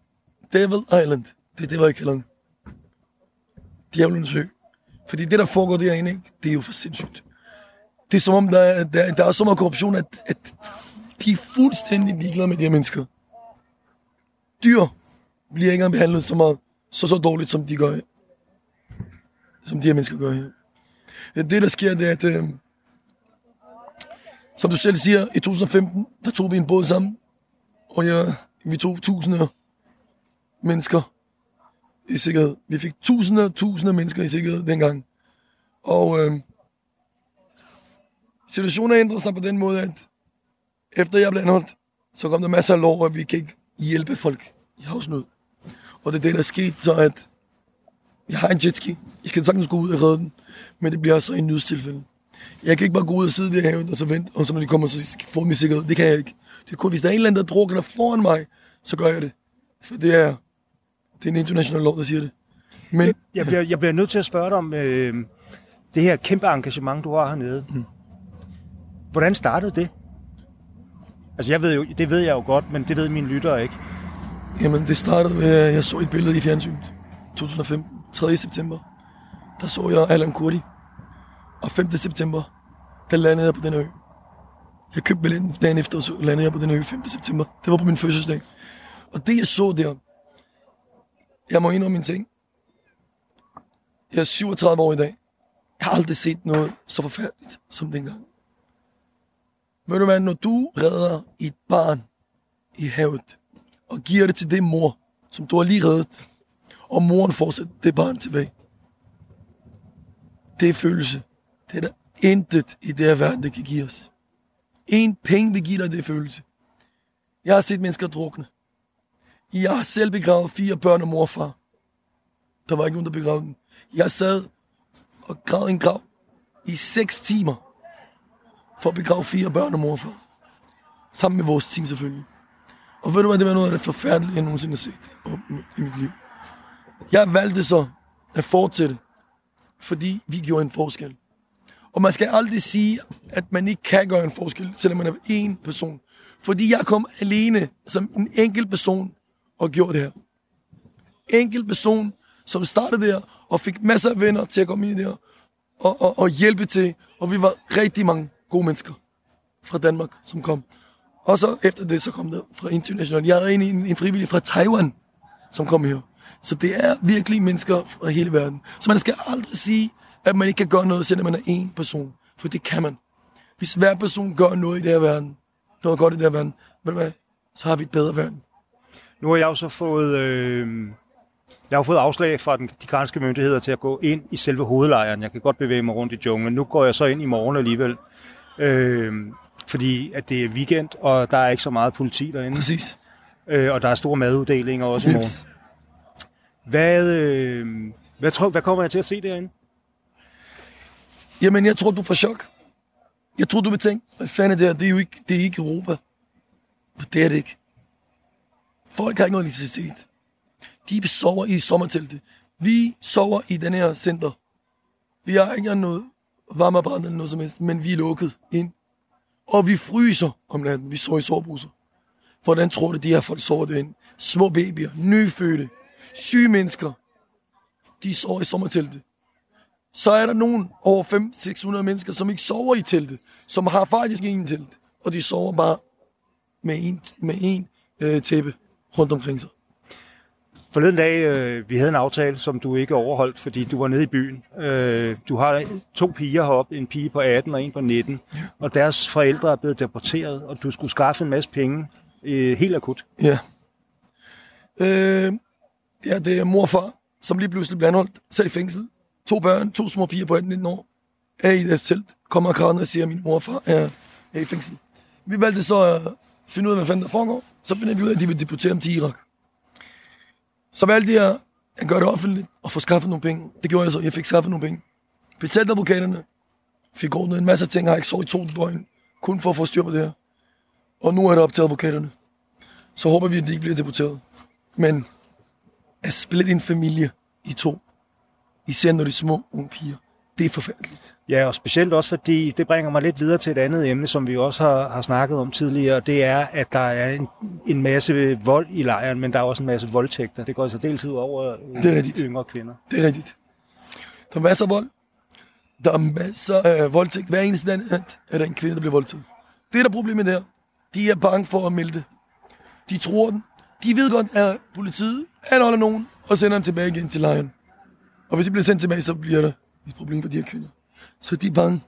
Devil Island. Det er det, jeg kalder den. Djævelens ø. Fordi det, der foregår derinde, ikke, det er jo for sindssygt. Det er som om, der er, der, der er så meget korruption, at, at de er fuldstændig ligeglade med de her mennesker. Dyr bliver ikke engang behandlet så meget, så så dårligt, som de gør som de her mennesker gør her. Det, der sker, det er, at øh, som du selv siger, i 2015, der tog vi en båd sammen, og ja, vi tog tusinder mennesker i sikkerhed. Vi fik tusinder og tusinder mennesker i sikkerhed dengang. Og øh, situationen ændrede sig på den måde, at efter jeg blev anholdt, så kom der masser af lov, at vi kan ikke hjælpe folk i havsnød. Og det er det, der skete, så at jeg har en jetski. Jeg kan sagtens gå ud og redde den, men det bliver så i en nødstilfælde. Jeg kan ikke bare gå ud og sidde der i haven og så vente, og så når de kommer, så får de mig sikkerhed. Det kan jeg ikke. Det er kun, hvis der er en eller anden, der drukker der foran mig, så gør jeg det. For det er, det er en international lov, der siger det. Men, jeg, jeg, bliver, jeg bliver nødt til at spørge dig om øh, det her kæmpe engagement, du har hernede. Mm. Hvordan startede det? Altså, jeg ved jo, det ved jeg jo godt, men det ved mine lyttere ikke. Jamen, det startede med, at jeg så et billede i fjernsynet. 2015, 3. september. Der så jeg Alan Kurdi. Og 5. september, der landede jeg på den ø. Jeg købte billetten dagen efter, og så landede jeg på den ø 5. september. Det var på min fødselsdag. Og det, jeg så der, jeg må indrømme min ting. Jeg er 37 år i dag. Jeg har aldrig set noget så forfærdeligt som dengang. Ved du hvad, når du redder et barn i havet, og giver det til det mor, som du har lige reddet, og moren får det barn tilbage. Det er følelse. Det er der intet i det her verden, der kan give os. En penge vil give dig det følelse. Jeg har set mennesker drukne. Jeg har selv begravet fire børn og morfar. Der var ikke nogen, der begravede dem. Jeg sad og gravede en grav i 6 timer for at begrave fire børn og morfar. Sammen med vores team selvfølgelig. Og ved du hvad, det var noget af det forfærdelige, jeg nogensinde har set i mit liv. Jeg valgte så at fortsætte, fordi vi gjorde en forskel. Og man skal aldrig sige, at man ikke kan gøre en forskel, selvom man er en person. Fordi jeg kom alene som en enkelt person og gjorde det her. Enkelt person, som startede der og fik masser af venner til at komme ind der og, og, og hjælpe til. Og vi var rigtig mange gode mennesker fra Danmark, som kom. Og så efter det, så kom der fra international. Jeg er en, en, en frivillig fra Taiwan, som kom her. Så det er virkelig mennesker fra hele verden. Så man skal aldrig sige, at man ikke kan gøre noget, selvom man er en person. For det kan man. Hvis hver person gør noget i det her verden, noget godt i det her verden, ved du hvad, så har vi et bedre verden. Nu har jeg jo så fået, øh, jeg har fået afslag fra den, de græske myndigheder til at gå ind i selve hovedlejren. Jeg kan godt bevæge mig rundt i junglen. Nu går jeg så ind i morgen alligevel. Øh, fordi at det er weekend, og der er ikke så meget politi derinde. Præcis. Øh, og der er store maduddelinger også i morgen. Hvad, øh, hvad, tror, hvad kommer jeg til at se derinde? Jamen, jeg tror, du får chok. Jeg tror, du vil tænke, hvad fanden er det her? Det er jo ikke, det er ikke Europa. For det er det ikke. Folk har ikke noget elektricitet. De sover i sommerteltet. Vi sover i den her center. Vi har ikke noget varmeapparat eller noget som helst, men vi er lukket ind. Og vi fryser om natten. Vi sover i sovebrusser. Hvordan tror du, de her folk sover derinde? Små babyer, nyfødte, syge mennesker. De sover i sommerteltet. Så er der nogen over 500-600 mennesker, som ikke sover i teltet, som har faktisk ingen telt. Og de sover bare med en, med en øh, tæppe rundt omkring sig. Forleden dag, øh, vi havde en aftale, som du ikke overholdt, fordi du var nede i byen. Øh, du har to piger heroppe, en pige på 18 og en på 19, ja. og deres forældre er blevet deporteret, og du skulle skaffe en masse penge øh, helt akut. Ja. Øh, ja, det er mor og far, som lige pludselig blev anholdt, sat i fængsel. To børn, to små piger på 18-19 år, er i deres telt. Kommer og og siger, at min mor og far er, er i fængsel. Vi valgte så at finde ud af, hvad fanden der foregår. Så finder vi ud af, at de vil deportere dem til Irak. Så valgte jeg at gøre det offentligt og få skaffet nogle penge. Det gjorde jeg så. Jeg fik skaffet nogle penge. Betalte advokaterne. Fik ordnet en masse ting. Har ikke sovet i to døgn. Kun for at få styr på det her. Og nu er det op til advokaterne. Så håber vi, at de ikke bliver deporteret. Men at splitte en familie i to, især når de er små unge piger, det er forfærdeligt. Ja, og specielt også fordi, det bringer mig lidt videre til et andet emne, som vi også har, har snakket om tidligere, det er, at der er en, en masse vold i lejren, men der er også en masse voldtægter. Det går altså dels ud over det er rigtigt. yngre kvinder. Det er rigtigt. Der er masser af vold. Der er masser af voldtægt. Hver eneste dag er der en kvinde, der bliver voldtaget. Det er der problemet der. De er bange for at melde det. De tror den. De ved godt, at politiet anholder nogen og sender dem tilbage igen til lejren. Og hvis de bliver sendt tilbage, så bliver der et problem for de her kvinder. Så de er bange.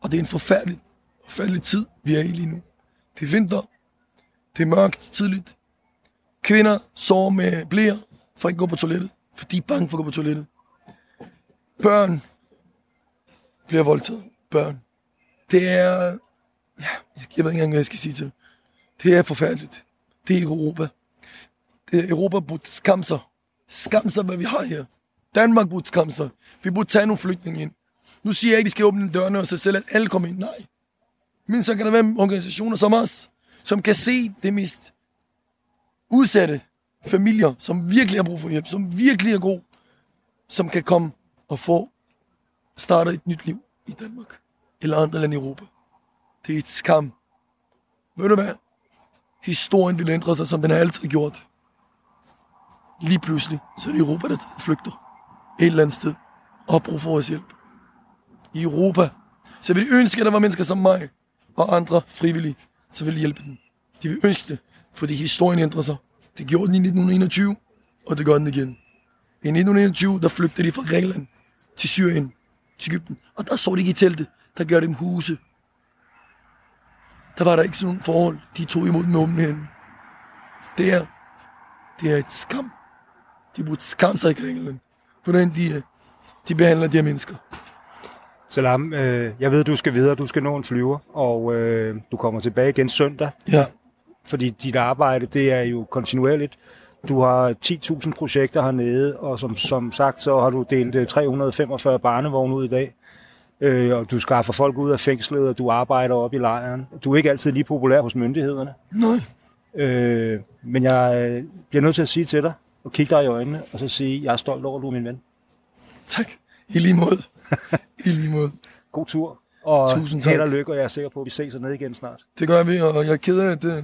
Og det er en forfærdelig, forfærdelig tid, vi er i lige nu. Det er vinter. Det er mørkt tidligt. Kvinder sover med blære for at ikke gå på toilettet, for de er bange for at gå på toilettet. Børn bliver voldtaget. Børn. Det er... Ja, jeg ved ikke engang, hvad jeg skal sige til det. Det er forfærdeligt. Det er Europa. Det er Europa burde skamme sig. Skamme sig, hvad vi har her. Danmark burde skamme sig. Vi burde tage nogle flygtninge ind. Nu siger jeg ikke, at vi skal åbne dørene og så selv, at alle kommer ind. Nej. Men så kan der være organisationer som os, som kan se det mest udsatte familier, som virkelig har brug for hjælp, som virkelig er god, som kan komme og få startet et nyt liv i Danmark eller andre lande i Europa. Det er et skam. Ved du hvad? Historien vil ændre sig, som den har altid gjort. Lige pludselig, så er det Europa, der flygter et eller andet sted og har brug for vores hjælp. I Europa. Så vil de ønske, at der var mennesker som mig og andre frivillige, så vil hjælpe dem. De vil ønske det, fordi historien ændrer sig. Det gjorde den i 1921, og det gør den igen. I 1921, der flygtede de fra Grækenland til Syrien. til Ægypten. Og der så de ikke i teltet, Der gør dem huse. Der var der ikke sådan nogle forhold. De tog imod med åbne hænder. Det er, det er et skam. De burde skamme sig i Grækenland. Hvordan de, øh, de behandler de her mennesker. Salam, øh, jeg ved, du skal videre, du skal nå en flyver, og øh, du kommer tilbage igen søndag, Ja, fordi dit arbejde, det er jo kontinuerligt. Du har 10.000 projekter hernede, og som, som sagt, så har du delt øh, 345 barnevogne ud i dag. Øh, og du skaffer folk ud af fængslet, og du arbejder op i lejren. Du er ikke altid lige populær hos myndighederne. nej. Øh, men jeg øh, bliver nødt til at sige til dig, og kigge dig i øjnene, og så sige, jeg er stolt over, at du er min ven. Tak. I lige måde. [laughs] I lige måde. God tur, og Tusind tak. held og lykke, og jeg er sikker på, at vi ses hernede igen snart. Det gør vi, og jeg er ked af, at øh, jeg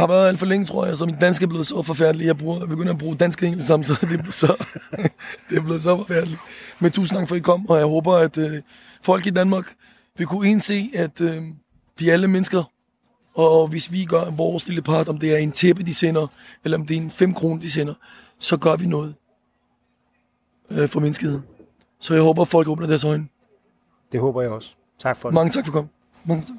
har været alt for længe, tror jeg, så mit dansk er blevet så forfærdeligt. Jeg, bruger, jeg begynder at bruge dansk og engelsk samtidig. Det er blevet så, [laughs] det er blevet så forfærdeligt. Men tusind tak for, at I kom, og jeg håber, at øh, folk i Danmark vil kunne indse, at øh, vi er alle mennesker. Og hvis vi gør vores lille part, om det er en tæppe, de sender, eller om det er en 5 kroner, de sender, så gør vi noget øh, for menneskeheden. Så jeg håber, at folk åbner deres øjne. Det håber jeg også. Tak for det. Mange tak for komme. Mange tak.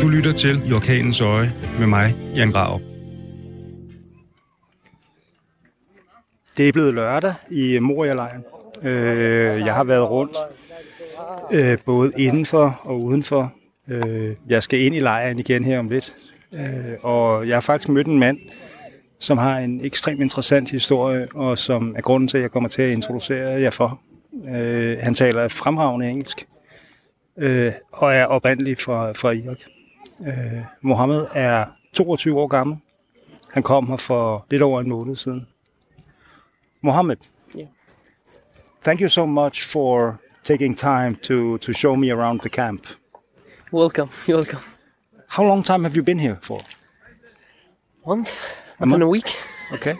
Du lytter til I Orkanens Øje med mig, Jan Grav. Det er blevet lørdag i Moria-lejren. Øh, jeg har været rundt, øh, både indenfor og udenfor. Øh, jeg skal ind i lejren igen her om lidt. Øh, og jeg har faktisk mødt en mand, som har en ekstremt interessant historie, og som er grunden til, at jeg kommer til at introducere jer for. Øh, han taler fremragende engelsk, øh, og er oprindelig fra, fra Irak. Øh, Mohammed er 22 år gammel. Han kom her for lidt over en måned siden. Mohammed, Yeah. thank you so much for taking time to, to show me around the camp. Welcome, you're [laughs] welcome. How long time have you been here for? Month, A within a week. Okay.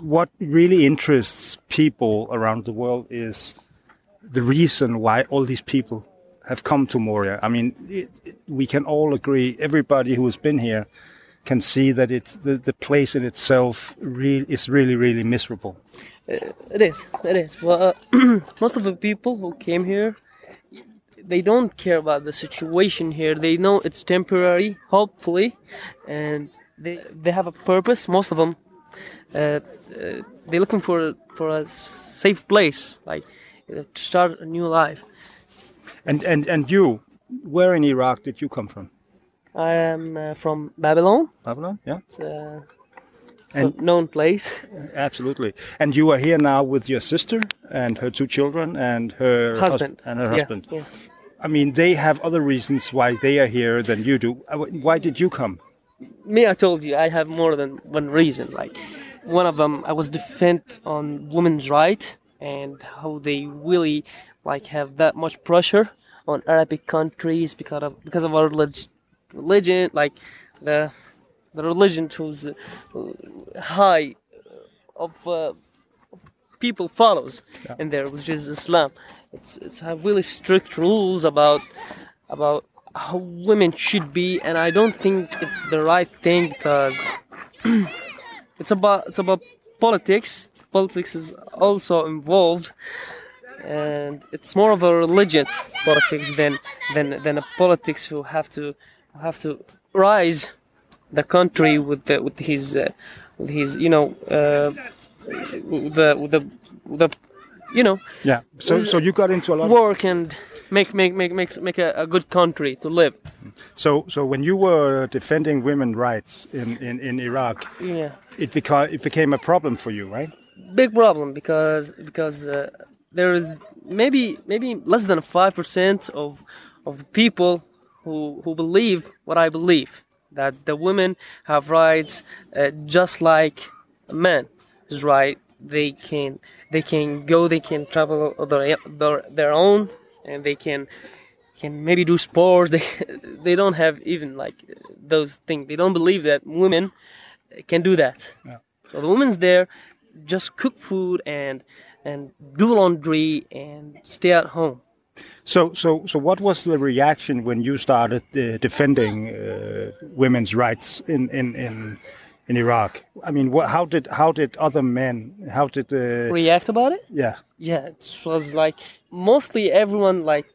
What really interests people around the world is the reason why all these people have come to Moria. I mean, it, it, we can all agree, everybody who has been here can see that it, the, the place in itself really, is really, really miserable. It is, it is. Well, uh, [clears throat] most of the people who came here, they don't care about the situation here. They know it's temporary, hopefully, and they they have a purpose. Most of them, uh, uh, they're looking for for a safe place, like to start a new life. And, and, and you, where in Iraq did you come from? I am uh, from Babylon. Babylon? Yeah. It's a, it's And- a known place. [laughs] Absolutely. And you are here now with your sister and her two children and her hus- Husband. and her husband. yeah. I mean, they have other reasons why they are here than you do. Uh, Why did you come? me i told you i have more than one reason like one of them i was defend on women's right and how they really like have that much pressure on arabic countries because of because of our relig- religion like the the religion whose uh, high of uh, people follows in there which is islam. It's it's have really strict rules about about how women should be and i don't think it's the right thing because [clears throat] it's about it's about politics. Politics is also involved and it's more of a religion politics than than than a politics who have to have to rise the country with the with his uh, with his you know uh, the with the with the you know Yeah. So, so you got into a lot. Of, work and make make make make make a, a good country to live. so, so when you were defending women rights in, in, in Iraq, Yeah, it became it became a problem for you, right? big problem because because uh, there is maybe maybe less than five percent of of people who who believe what I believe that the women have rights uh, just like men is right. They can they can go, they can travel their their, their own, and they can can maybe do sports. [laughs] They they don't have even like those things. They don't believe that women can do that. Yeah. So the women's there just cook food and and do laundry and stay at home. So, so, so, what was the reaction when you started uh, defending uh, women's rights in, in, in, in Iraq? I mean, what, how did how did other men how did uh, React about it? yeah Yeah, it was like mostly everyone like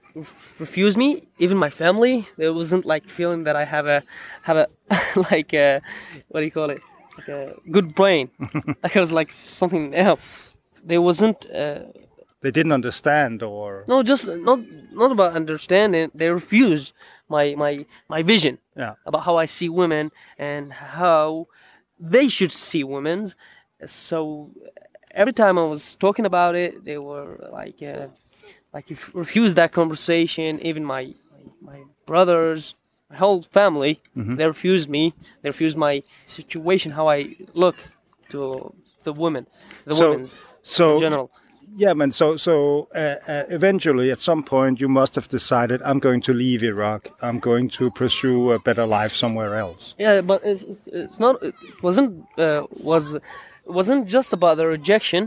refused me, even my family. There wasn't like feeling that I have a have a [laughs] like a what do you call it? Like a good brain. [laughs] like I was like something else. There wasn't uh, they didn't understand or no just not not about understanding. They refused my my my vision yeah about how I see women and how they should see women. So every time I was talking about it, they were like, uh, like if refused that conversation. Even my my brothers, my whole family, they refused me. They refused my situation, how I look to the women, the So- women's so in general. Yeah man so so uh, uh, eventually at some point you must have decided I'm going to leave Iraq I'm going to pursue a better life somewhere else Yeah, but it's, it's- not. It wasn't uh, was wasn't just about the rejection.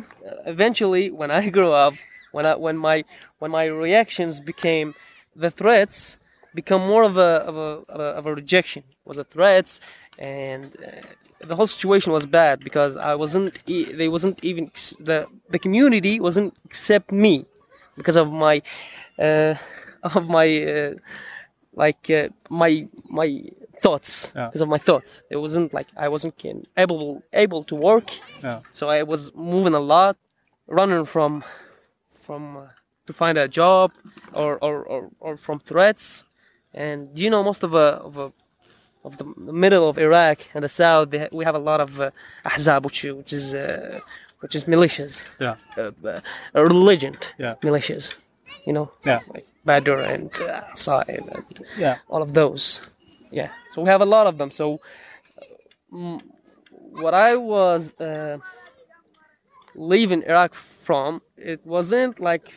Eventually, when I grew up, when I when my when my reactions became the threats, become more of a of a of a, of a rejection. Was a threats, and uh, the whole situation was bad because I wasn't. They wasn't even the the community wasn't accept me because of my uh, [laughs] of my. Uh, like uh, my my thoughts Yeah. because of my thoughts. It wasn't like I wasn't can, able able to work, yeah so I was moving a lot, running from from uh, to find a job or or, or, or from threats. And you know, most of a of a of the middle of Iraq and the south, they, ha- we have a lot of uh, ahzab, which, which is uh, which is militias, yeah uh, uh, religion Yeah. militias. You know, Yeah. like Badr and uh, Sa'id and yeah all of those. Yeah, so we have a lot of them. So, mm, what I was uh, leaving Iraq from, it wasn't like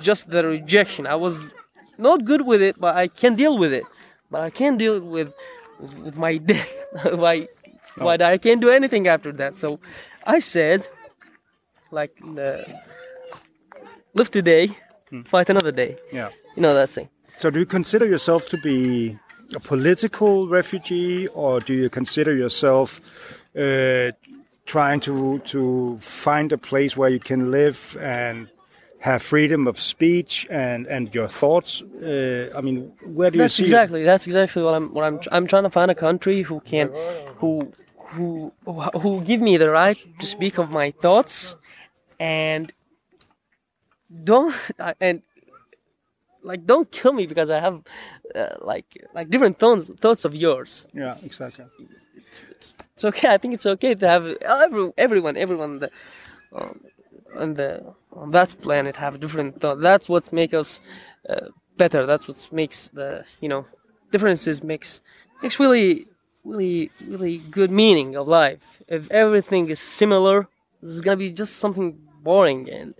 just the rejection. I was not good with it, but I can deal with it. But I can't deal with with my death. [laughs] Why? Why I can't do anything after that? So, I said, like, uh, live today, fight another day. yeah You know that saying. So, do you consider yourself to be a political refugee, or do you consider yourself uh, trying to to find a place where you can live and have freedom of speech and and your thoughts? Uh, I mean, where do you That's see? exactly that's exactly what I'm what I'm I'm trying to find a country who can who who who, who give me the right to speak of my thoughts and don't [laughs] and like don't kill me because I have uh, like like different thoughts thoughts of yours. Yeah, exactly. It's okay. I think it's okay to have every everyone everyone the um, on the on that planet have different thought. That's what makes us uh, better. That's what makes the you know differences makes makes really really really good meaning of life. If everything is similar, it's gonna be just something boring and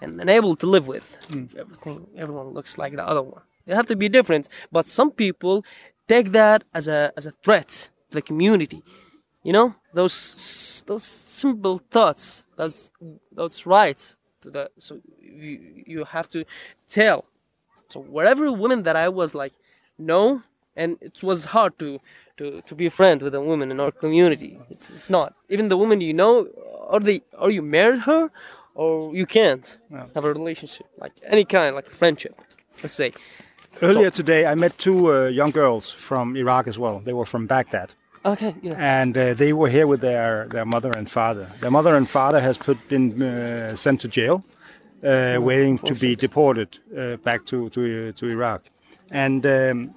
and unable to live with. If everything everyone looks like the other one. They have to be different. But some people take that as a as a threat to the community you know those those simple thoughts that's that's right. The so you, you have to tell. So wherever women that i was like no and it was hard to to to be friends with a woman in our community. It's, it's not. Even the woman you know or they or you married her or you can't have a relationship like any kind like a friendship let's say. Earlier today, I met two uh, young girls from Iraq as well. They were from Baghdad. Okay yeah and uh, they were here with their, their mother and father. Their mother and father has put been uh, sent to jail, uh, waiting to be deported uh, back to to, uh, to Iraq. And um,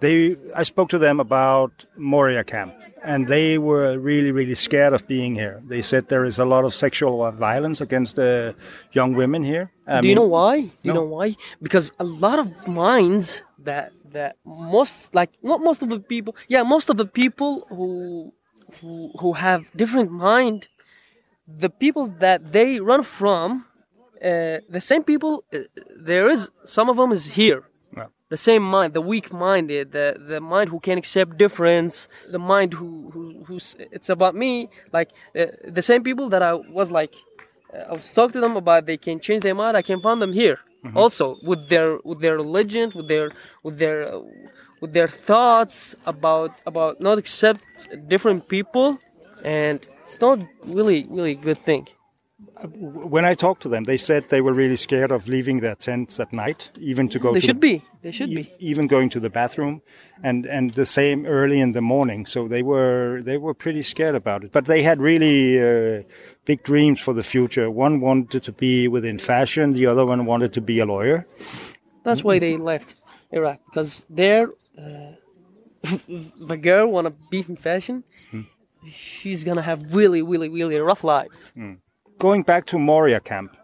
they, I spoke to them about Moria camp, and they were really really scared of being here. They said there is a lot of sexual violence against uh, young women here. I Do you know why? Do you know why? Because a lot of minds that that most like not most of the people, yeah, most of the people who who, who have different mind, the people that they run from, uh, the same people. Uh, there is some of them is here. Yeah. The same mind, the weak-minded, the the mind who can accept difference, the mind who who who's it's about me. Like uh, the same people that I was like uh, I was talking to them about they can change their mind. I can find them here also with their with their religion, with their with their uh, with their thoughts about about not accept different people, and it's not really really good thing. When I talked to them, they said they were really scared of leaving their tents at night, even to go. They to should the, be. They should e- be. even going to the bathroom, and and the same early in the morning. So they were they were pretty scared about it. But they had really uh, big dreams for the future. One wanted to be within fashion. The other one wanted to be a lawyer. That's why they left Iraq because there, uh, [laughs] a girl wanna be in fashion, she's gonna have really, really, really a rough life. Going back to Moria camp,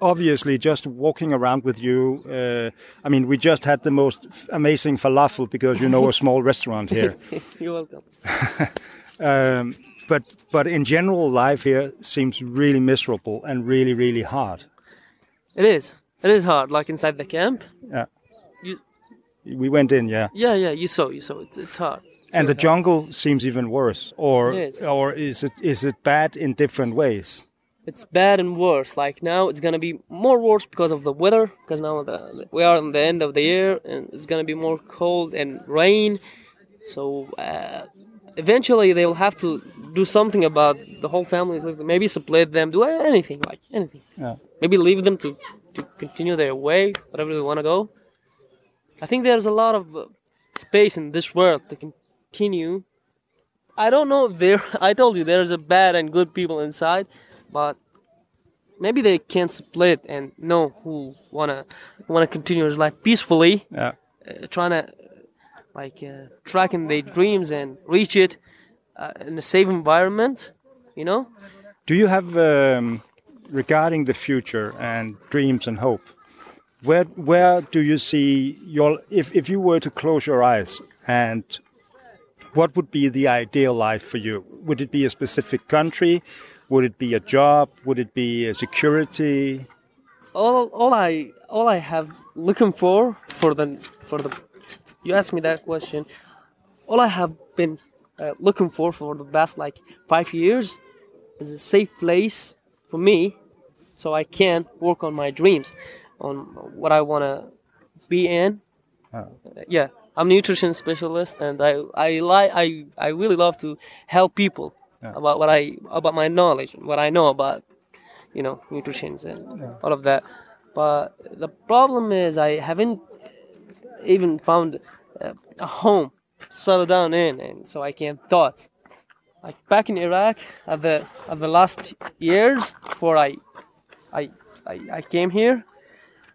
obviously, just walking around with you. Uh, I mean, we just had the most amazing falafel because you know a [laughs] small restaurant here. [laughs] You're welcome. Um, but but in general, life here seems really miserable and really really hard. It is. It is hard. Like inside the camp. Yeah. You- We went in, yeah, Yeah, yeah. You saw. You saw. It's it's hard. and the jungle seems even worse. Or is. or is it is it bad in different ways? It's bad and worse. Like now, it's gonna be more worse because of the weather. Because now the, we are in the end of the year, and it's gonna be more cold and rain. So uh, eventually, they will have to do something about the whole families. Maybe split them, do anything, like anything. Yeah. Maybe leave them to to continue their way, whatever they want to go. I think there's a lot of uh, space in this world to continue. I don't know if there. [laughs] I told you there's a bad and good people inside, but maybe they can split and know who wanna wanna continue his life peacefully, Yeah. uh, trying to like uh, tracking their dreams and reach it uh, in a safe environment. You know, Do you have um, regarding the future and dreams and hope? Where where do you see your if if you were to close your eyes and what would be the ideal life for you? Would it be a specific country? Would it be a job? Would it be a security? all all I all I have looking for for the for the you asked me that question. All I have been uh, looking for for the past like five years is a safe place for me, so I can work on my dreams, on what I want to be in. Uh, yeah, I'm a nutrition specialist, and I I like I I really love to help people about what I about my knowledge, what I know about you know, nutrition and all of that. But the problem is, I haven't even found home settle down in, and so I can't thought. Like back in Iraq, at the at the last years before I, I, I, I came here,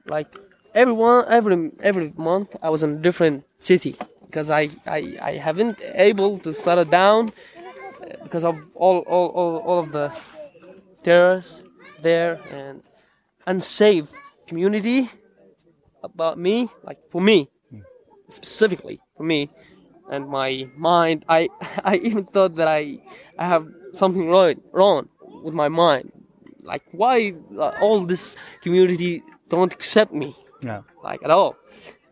like everyone every every month I was in a different city because I, I, I haven't able to settle down uh, because of all all, all, all of the terrorists there and unsafe community about me, like for me, specifically for me and my mind. I [laughs] I even thought that I I have something wrong wrong with my mind. Like why uh, all this community don't accept me Yeah. like at all.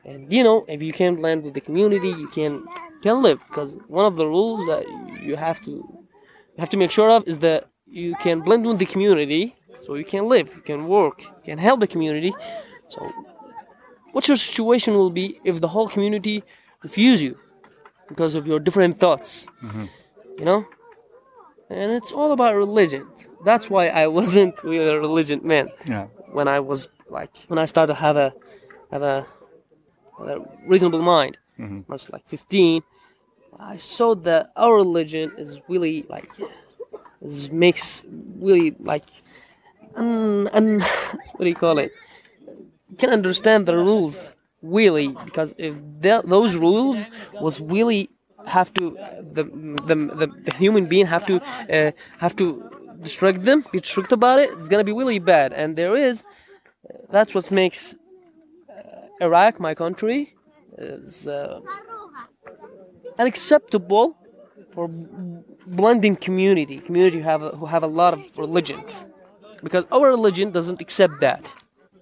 And you know, if you can't blend with the community, you can can live because one of the rules that you have to you have to make sure of is that you can blend with the community, so you can live, you can work, you can help the community. So, what your situation will be if the whole community refuse you because of your different thoughts? Mm-hmm. You know, and it's all about religion. That's why I wasn't [laughs] really a religion man Yeah. when I was like when I started to have a have a, a reasonable mind. Mm-hmm. I was like 15. I saw that our religion is really like is makes really like un, un, [laughs] what do you call it? You can understand the rules really because if the, those rules was really have to the the, the, the human being have to uh, have to restrict them be strict about it it's gonna be really bad. And there is that's what makes uh, Iraq my country is uh, unacceptable for blending community community who have a, who have a lot of religions because our religion doesn't accept that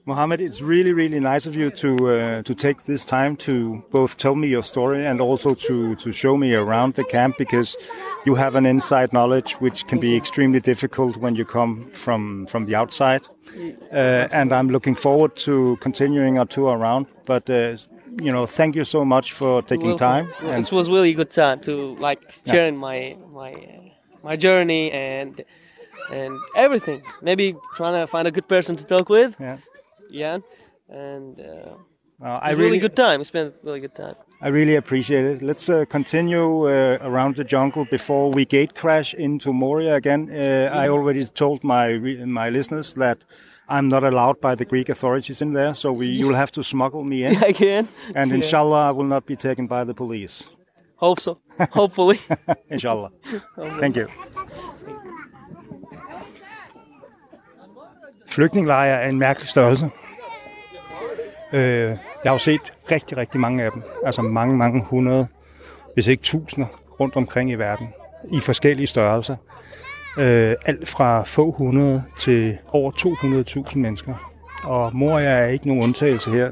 Mohammed, it's really, really nice of you to uh, to take this time to both tell me your story and also to to show me around the camp because you have an inside knowledge which can be extremely difficult when you come from from the outside. Uh, and I'm looking forward to continuing our tour around. But uh, you know, thank you so much for taking time. And It was really good time to like sharing my my uh, my journey and and everything. Maybe trying to find a good person to talk with. Yeah. Yeah. And uh, I it was really, really good time. We spent a really good time. I really appreciate it. Let's uh, continue uh, around the jungle before we gate crash into Moria again. Uh, I already told my my listeners that I'm not allowed by the Greek authorities in there, so we, [laughs] you'll have to smuggle me in. [laughs] Again. And inshallah, I will not be taken by the police. Hope so. Hopefully. [laughs] Inshallah. Thank you. Flygtningelejre er en mærkelig størrelse. Øh, jeg har jo set rigtig, rigtig mange af dem. Altså mange, mange hundrede, hvis ikke tusinder, rundt omkring i verden. I forskellige størrelser. Øh, alt fra få hundrede til over 200.000 mennesker. Og Moria er ikke nogen undtagelse her.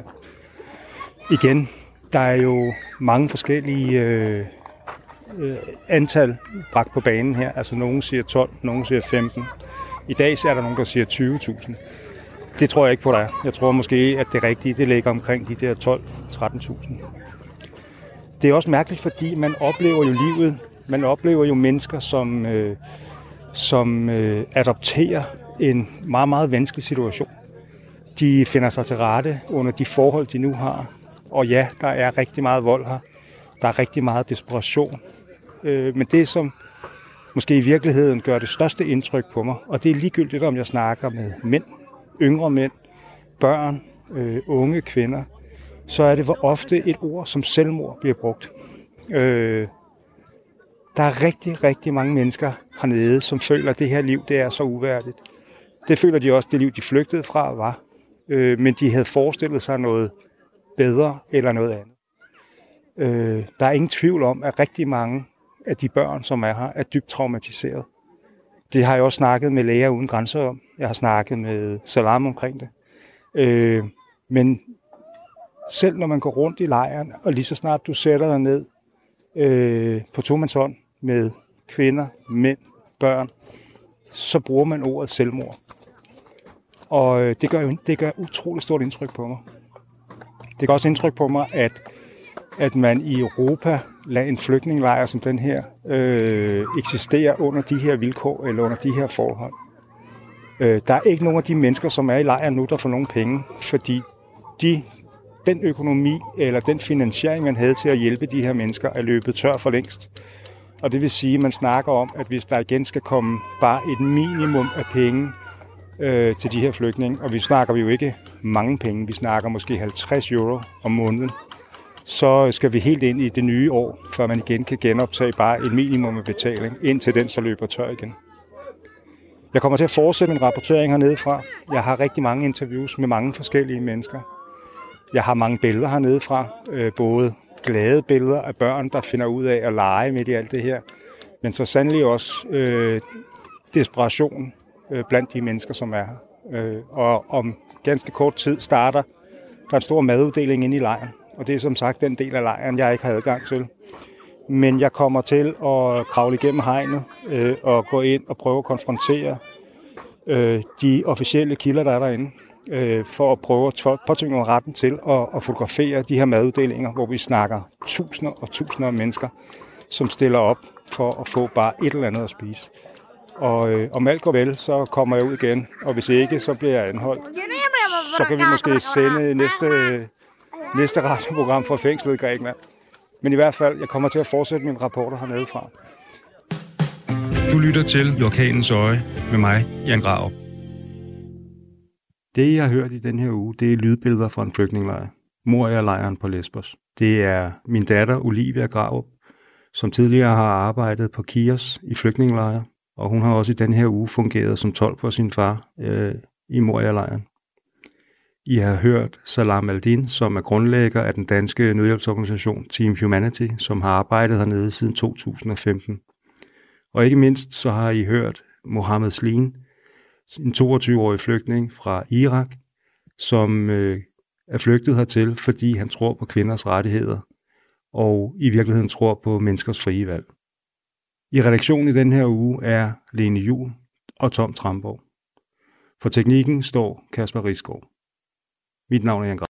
Igen, der er jo mange forskellige øh, øh, antal bragt på banen her. Altså nogen siger 12, nogen siger 15. I dag er der nogen, der siger 20.000. Det tror jeg ikke på, der er. Jeg tror måske, at det rigtige det ligger omkring de der 12-13.000. Det er også mærkeligt, fordi man oplever jo livet. Man oplever jo mennesker, som, øh, som øh, adopterer en meget, meget vanskelig situation. De finder sig til rette under de forhold, de nu har. Og ja, der er rigtig meget vold her. Der er rigtig meget desperation. Øh, men det, som måske i virkeligheden gør det største indtryk på mig, og det er ligegyldigt, om jeg snakker med mænd, yngre mænd, børn, øh, unge kvinder, så er det hvor ofte et ord som selvmord bliver brugt. Øh, der er rigtig, rigtig mange mennesker hernede, som føler, at det her liv det er så uværdigt. Det føler de også, det liv, de flygtede fra, var. Øh, men de havde forestillet sig noget bedre eller noget andet. Øh, der er ingen tvivl om, at rigtig mange af de børn, som er her, er dybt traumatiseret. Det har jeg også snakket med Læger Uden Grænser om. Jeg har snakket med Salam omkring det. Øh, men selv når man går rundt i lejren, og lige så snart du sætter dig ned øh, på tomandshånd med kvinder, mænd, børn, så bruger man ordet selvmord. Og øh, det gør jo det gør utroligt stort indtryk på mig. Det gør også indtryk på mig, at, at man i Europa lader en flygtningelejr som den her øh, eksistere under de her vilkår eller under de her forhold. Øh, der er ikke nogen af de mennesker, som er i lejren nu, der får nogen penge, fordi de, den økonomi eller den finansiering, man havde til at hjælpe de her mennesker, er løbet tør for længst. Og det vil sige, at man snakker om, at hvis der igen skal komme bare et minimum af penge øh, til de her flygtninge, og vi snakker vi jo ikke mange penge, vi snakker måske 50 euro om måneden, så skal vi helt ind i det nye år, før man igen kan genoptage bare et minimum af betaling, indtil den så løber tør igen. Jeg kommer til at fortsætte min rapportering hernede fra. Jeg har rigtig mange interviews med mange forskellige mennesker. Jeg har mange billeder hernede fra, øh, både glade billeder af børn, der finder ud af at lege midt i alt det her, men så sandelig også øh, desperation øh, blandt de mennesker, som er her. Øh, og om ganske kort tid starter der er en stor maduddeling inde i lejren, og det er som sagt den del af lejren, jeg ikke har adgang til. Men jeg kommer til at kravle igennem hegnet øh, og gå ind og prøve at konfrontere øh, de officielle kilder, der er derinde, øh, for at prøve at påtvinge nogle retten til at, at fotografere de her maduddelinger, hvor vi snakker tusinder og tusinder af mennesker, som stiller op for at få bare et eller andet at spise. Og øh, om alt går vel, så kommer jeg ud igen, og hvis ikke, så bliver jeg anholdt. Så kan vi måske sende næste, næste radioprogram fra fængslet i Grækenland. Men i hvert fald, jeg kommer til at fortsætte min rapporter hernede fra. Du lytter til Orkanens Øje med mig, Jan Grav. Det, jeg har hørt i den her uge, det er lydbilleder fra en flygtningelejr. Moria-lejren på Lesbos. Det er min datter Olivia Grav, som tidligere har arbejdet på Kios i flygtningelejre, og hun har også i den her uge fungeret som tolk for sin far øh, i Moria-lejren. I har hørt Salam Aldin, som er grundlægger af den danske nødhjælpsorganisation Team Humanity, som har arbejdet hernede siden 2015. Og ikke mindst så har I hørt Mohammed Slin, en 22-årig flygtning fra Irak, som øh, er flygtet hertil, fordi han tror på kvinders rettigheder, og i virkeligheden tror på menneskers frie valg. I redaktionen i den her uge er Lene Jul og Tom Tramborg. For teknikken står Kasper Risgaard. Mit navn er Jan